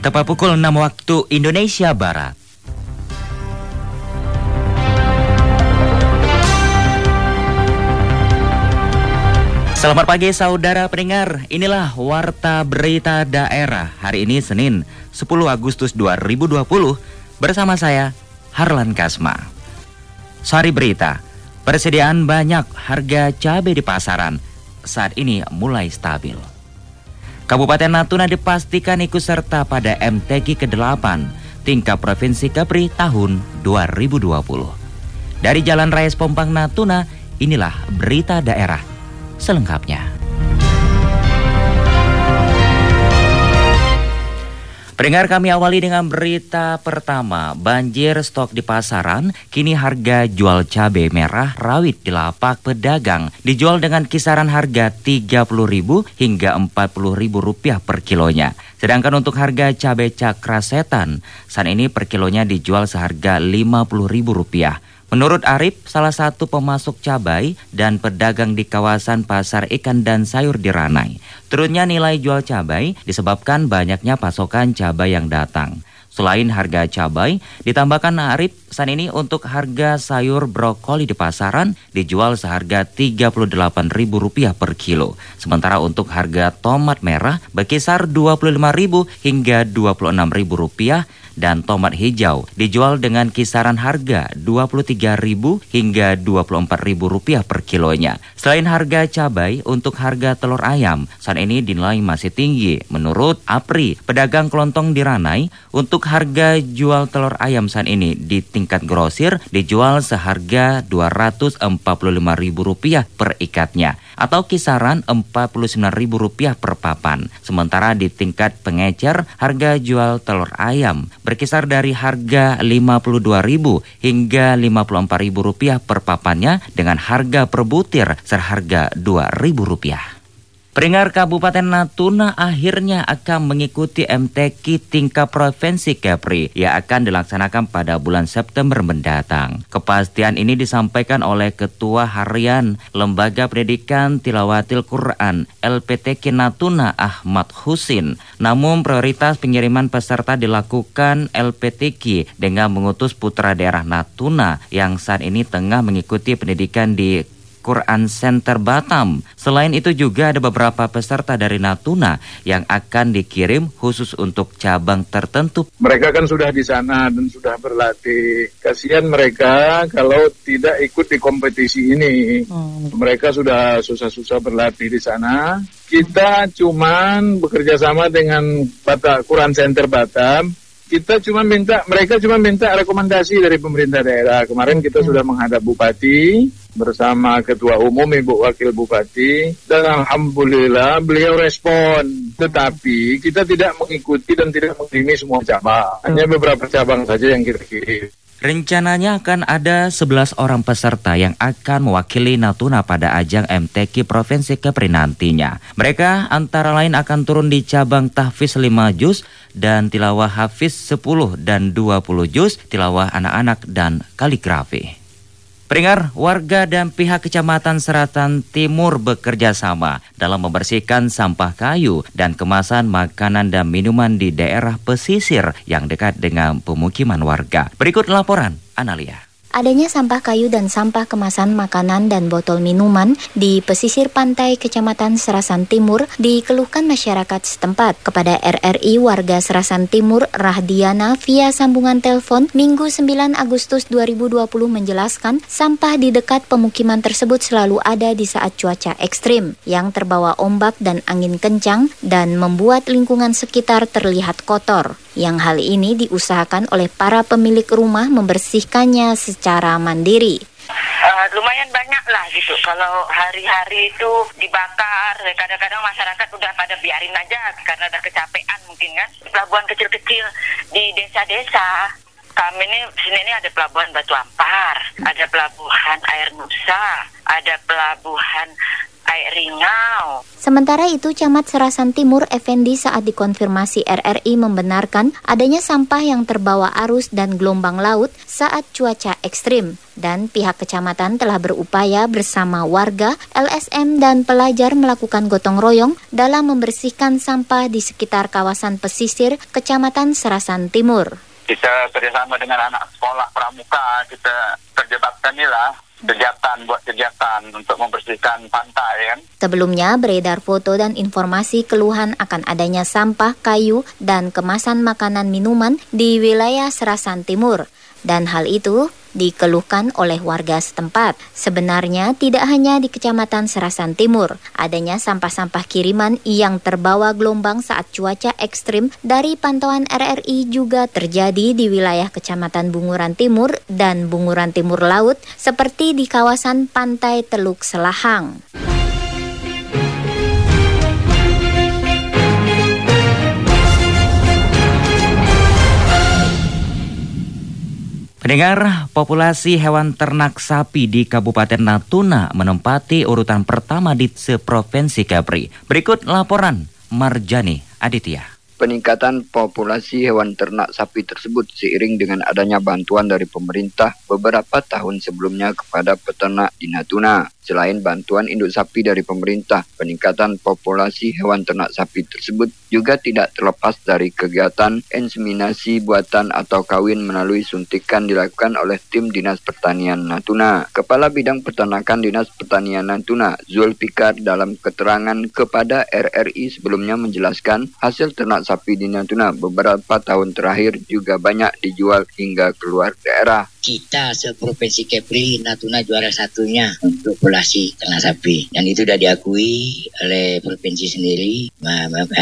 tepat pukul 6 waktu Indonesia Barat. Selamat pagi saudara pendengar, inilah Warta Berita Daerah hari ini Senin 10 Agustus 2020 bersama saya Harlan Kasma. Sari berita, persediaan banyak harga cabai di pasaran saat ini mulai stabil. Kabupaten Natuna dipastikan ikut serta pada MTQ ke-8 tingkat Provinsi Kepri tahun 2020. Dari Jalan Raya Pompang Natuna, inilah berita daerah selengkapnya. Pendengar kami awali dengan berita pertama, banjir stok di pasaran, kini harga jual cabai merah rawit di lapak pedagang dijual dengan kisaran harga Rp30.000 hingga Rp40.000 per kilonya. Sedangkan untuk harga cabai cakra setan, saat ini per kilonya dijual seharga Rp50.000. Menurut Arif, salah satu pemasok cabai dan pedagang di kawasan pasar ikan dan sayur di Ranai, turunnya nilai jual cabai disebabkan banyaknya pasokan cabai yang datang. Selain harga cabai, ditambahkan Arif saat ini untuk harga sayur brokoli di pasaran dijual seharga Rp38.000 per kilo. Sementara untuk harga tomat merah berkisar Rp25.000 hingga Rp26.000 dan tomat hijau dijual dengan kisaran harga Rp23.000 hingga Rp24.000 per kilonya. Selain harga cabai, untuk harga telur ayam saat ini dinilai masih tinggi. Menurut Apri, pedagang kelontong di Ranai, untuk harga jual telur ayam saat ini di tingkat grosir dijual seharga Rp245.000 per ikatnya atau kisaran Rp49.000 per papan. Sementara di tingkat pengecer, harga jual telur ayam berkisar dari harga Rp52.000 hingga Rp54.000 per papannya dengan harga per butir seharga Rp2.000. Peringar Kabupaten Natuna akhirnya akan mengikuti MTQ tingkat Provinsi Kepri yang akan dilaksanakan pada bulan September mendatang. Kepastian ini disampaikan oleh Ketua Harian Lembaga Pendidikan Tilawatil Quran LPTQ Natuna Ahmad Husin. Namun prioritas pengiriman peserta dilakukan LPTQ dengan mengutus putra daerah Natuna yang saat ini tengah mengikuti pendidikan di Quran Center Batam. Selain itu juga ada beberapa peserta dari Natuna yang akan dikirim khusus untuk cabang tertentu. Mereka kan sudah di sana dan sudah berlatih. Kasihan mereka kalau tidak ikut di kompetisi ini. Hmm. Mereka sudah susah-susah berlatih di sana. Kita cuman bekerja sama dengan Batak Quran Center Batam kita cuma minta mereka cuma minta rekomendasi dari pemerintah daerah. Kemarin kita hmm. sudah menghadap bupati bersama ketua umum Ibu Wakil Bupati dan alhamdulillah beliau respon. Tetapi kita tidak mengikuti dan tidak mengirimi semua cabang. Hanya beberapa cabang saja yang kita kirim. Rencananya akan ada 11 orang peserta yang akan mewakili Natuna pada ajang MTQ Provinsi Kepri nantinya. Mereka antara lain akan turun di cabang tahfiz 5 juz dan tilawah hafiz 10 dan 20 juz, tilawah anak-anak dan kaligrafi. Peringar, warga dan pihak Kecamatan Seratan Timur bekerja sama dalam membersihkan sampah kayu dan kemasan makanan dan minuman di daerah pesisir yang dekat dengan pemukiman warga. Berikut laporan Analia. Adanya sampah kayu dan sampah kemasan makanan dan botol minuman di pesisir pantai Kecamatan Serasan Timur dikeluhkan masyarakat setempat. Kepada RRI warga Serasan Timur Rahdiana via sambungan telepon Minggu 9 Agustus 2020 menjelaskan sampah di dekat pemukiman tersebut selalu ada di saat cuaca ekstrim yang terbawa ombak dan angin kencang dan membuat lingkungan sekitar terlihat kotor. Yang hal ini diusahakan oleh para pemilik rumah membersihkannya secara mandiri. Uh, lumayan banyak lah gitu. Kalau hari-hari itu dibakar, kadang-kadang masyarakat udah pada biarin aja karena udah kecapean mungkin kan. Pelabuhan kecil-kecil di desa-desa. Kami ini sini ini ada pelabuhan Batu Ampar, ada pelabuhan Air Nusa, ada pelabuhan kayak ringau. Sementara itu, Camat Serasan Timur Effendi saat dikonfirmasi RRI membenarkan adanya sampah yang terbawa arus dan gelombang laut saat cuaca ekstrim. Dan pihak kecamatan telah berupaya bersama warga, LSM, dan pelajar melakukan gotong royong dalam membersihkan sampah di sekitar kawasan pesisir Kecamatan Serasan Timur. Kita kerjasama dengan anak sekolah pramuka, kita terjebakkan inilah kegiatan buat kegiatan untuk membersihkan pantai kan. Sebelumnya beredar foto dan informasi keluhan akan adanya sampah kayu dan kemasan makanan minuman di wilayah Serasan Timur. Dan hal itu dikeluhkan oleh warga setempat. Sebenarnya tidak hanya di Kecamatan Serasan Timur, adanya sampah-sampah kiriman yang terbawa gelombang saat cuaca ekstrim dari pantauan RRI juga terjadi di wilayah Kecamatan Bunguran Timur dan Bunguran Timur Laut seperti di kawasan Pantai Teluk Selahang. Pendengar, populasi hewan ternak sapi di Kabupaten Natuna menempati urutan pertama di seprovinsi Kepri. Berikut laporan Marjani Aditya. Peningkatan populasi hewan ternak sapi tersebut seiring dengan adanya bantuan dari pemerintah beberapa tahun sebelumnya kepada peternak di Natuna. Selain bantuan induk sapi dari pemerintah, peningkatan populasi hewan ternak sapi tersebut juga tidak terlepas dari kegiatan inseminasi buatan atau kawin melalui suntikan dilakukan oleh tim Dinas Pertanian Natuna. Kepala Bidang Peternakan Dinas Pertanian Natuna, Zulfikar dalam keterangan kepada RRI sebelumnya menjelaskan hasil ternak sapi di Natuna beberapa tahun terakhir juga banyak dijual hingga keluar daerah kita seprovinsi Kepri Natuna juara satunya untuk populasi ternak sapi. Dan itu sudah diakui oleh provinsi sendiri.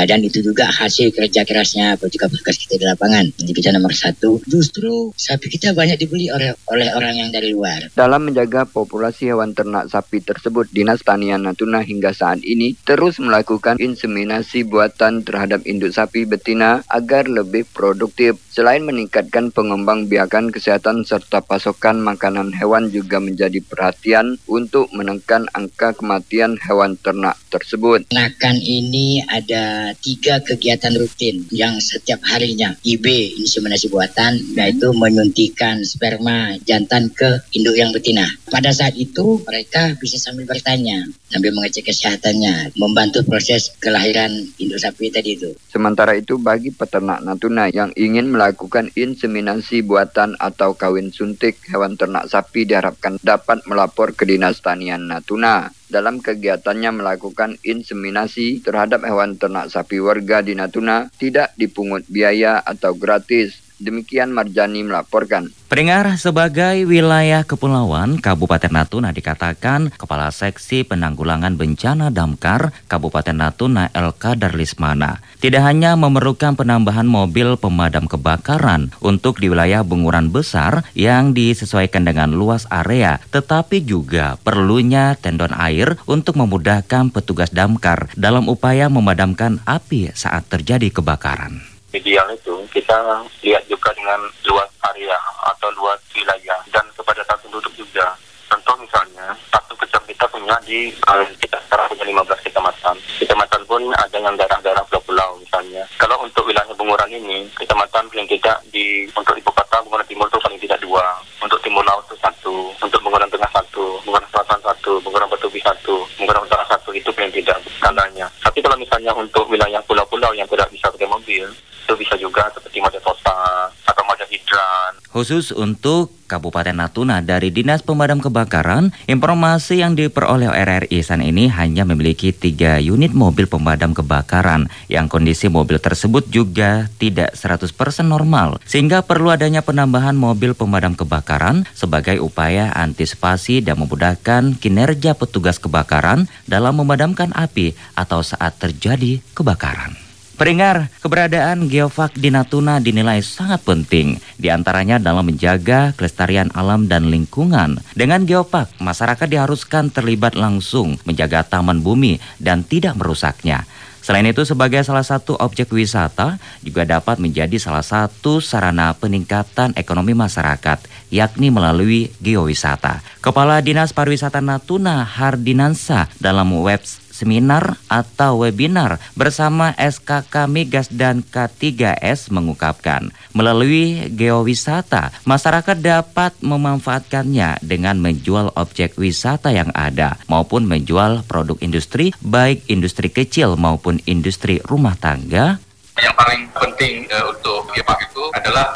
Dan itu juga hasil kerja kerasnya petugas-petugas kita di lapangan. Jadi kita nomor satu. Justru sapi kita banyak dibeli oleh oleh orang yang dari luar. Dalam menjaga populasi hewan ternak sapi tersebut Dinas Tanian Natuna hingga saat ini terus melakukan inseminasi buatan terhadap induk sapi betina agar lebih produktif selain meningkatkan pengembang biakan kesehatan serta pasokan makanan hewan juga menjadi perhatian untuk menekan angka kematian hewan ternak tersebut. Ternakan ini ada tiga kegiatan rutin yang setiap harinya IB inseminasi buatan yaitu menyuntikkan sperma jantan ke induk yang betina. Pada saat itu mereka bisa sambil bertanya sambil mengecek kesehatannya, membantu proses kelahiran induk sapi tadi itu. Sementara itu bagi peternak Natuna yang ingin melakukan inseminasi buatan atau kawin suntik hewan ternak sapi diharapkan dapat melapor ke Dinas Tanian Natuna. Dalam kegiatannya melakukan inseminasi terhadap hewan ternak sapi warga di Natuna tidak dipungut biaya atau gratis. Demikian Marjani melaporkan. Pendengar, sebagai wilayah kepulauan, Kabupaten Natuna dikatakan Kepala Seksi Penanggulangan Bencana Damkar Kabupaten Natuna LK Darlismana tidak hanya memerlukan penambahan mobil pemadam kebakaran untuk di wilayah bunguran besar yang disesuaikan dengan luas area, tetapi juga perlunya tendon air untuk memudahkan petugas damkar dalam upaya memadamkan api saat terjadi kebakaran ideal itu kita lihat juga dengan luas area atau luas wilayah dan kepadatan penduduk juga. Contoh misalnya, satu kecamatan kita punya di uh, kita sekarang punya 15 kecamatan. Kecamatan pun ada yang daerah-daerah pulau-pulau misalnya. Kalau untuk wilayah Bunguran ini, kecamatan paling tidak di untuk ibu kota Bunguran Timur itu paling tidak dua. Untuk Timur Laut itu satu, untuk Bunguran Tengah satu, Bunguran Selatan satu, Bunguran Batubi satu, Bunguran Utara satu itu paling tidak skalanya. Tapi kalau misalnya untuk wilayah pulau-pulau yang tidak bisa pakai mobil, itu bisa juga seperti Moja Tosa atau Moja Hidran. Khusus untuk Kabupaten Natuna. Dari Dinas Pemadam Kebakaran, informasi yang diperoleh RRI saat ini hanya memiliki tiga unit mobil pemadam kebakaran. Yang kondisi mobil tersebut juga tidak 100% normal. Sehingga perlu adanya penambahan mobil pemadam kebakaran sebagai upaya antisipasi dan memudahkan kinerja petugas kebakaran dalam memadamkan api atau saat terjadi kebakaran. Peringar, keberadaan geofak di Natuna dinilai sangat penting, di antaranya dalam menjaga kelestarian alam dan lingkungan. Dengan geofak, masyarakat diharuskan terlibat langsung menjaga taman bumi dan tidak merusaknya. Selain itu sebagai salah satu objek wisata juga dapat menjadi salah satu sarana peningkatan ekonomi masyarakat yakni melalui geowisata. Kepala Dinas Pariwisata Natuna Hardinansa dalam web seminar atau webinar bersama SKK Migas dan K3S mengungkapkan, melalui geowisata, masyarakat dapat memanfaatkannya dengan menjual objek wisata yang ada maupun menjual produk industri, baik industri kecil maupun industri rumah tangga. Yang paling penting uh, untuk GEPAK itu adalah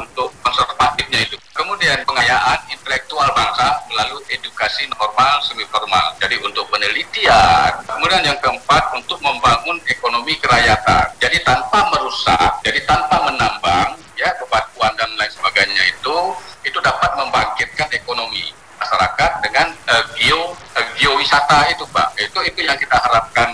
Kemudian pengayaan intelektual bangsa melalui edukasi normal semi formal. Jadi untuk penelitian. Kemudian yang keempat untuk membangun ekonomi kerakyatan. Jadi tanpa merusak, jadi tanpa menambang ya kebatuan dan lain sebagainya itu itu dapat membangkitkan ekonomi masyarakat dengan uh, geo uh, geowisata itu Pak. Itu itu yang kita harapkan.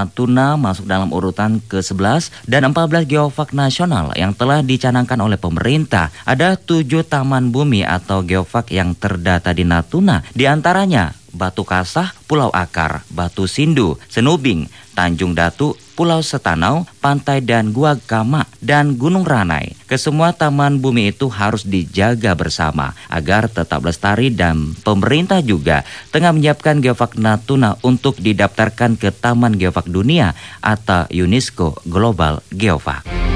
Natuna masuk dalam urutan ke-11 dan 14 geofak nasional yang telah dicanangkan oleh pemerintah. Ada tujuh taman bumi atau geofak yang terdata di Natuna, di antaranya Batu Kasah, Pulau Akar, Batu Sindu, Senubing, Tanjung Datu, Pulau Setanau, Pantai dan Gua Gama, dan Gunung Ranai. Kesemua taman bumi itu harus dijaga bersama agar tetap lestari dan pemerintah juga tengah menyiapkan Geofak Natuna untuk didaftarkan ke Taman Geofak Dunia atau UNESCO Global Geofak.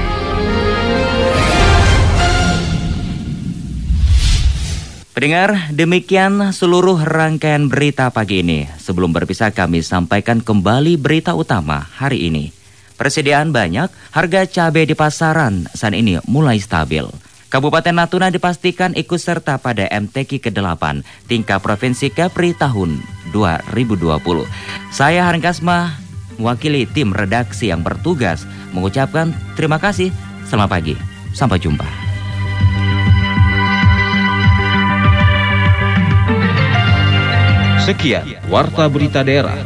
Pendengar, demikian seluruh rangkaian berita pagi ini. Sebelum berpisah kami sampaikan kembali berita utama hari ini. Persediaan banyak, harga cabai di pasaran saat ini mulai stabil. Kabupaten Natuna dipastikan ikut serta pada MTQ ke-8 tingkat Provinsi Kepri tahun 2020. Saya Haring Kasma, mewakili tim redaksi yang bertugas, mengucapkan terima kasih. Selamat pagi, sampai jumpa. Sekian Warta Berita Daerah.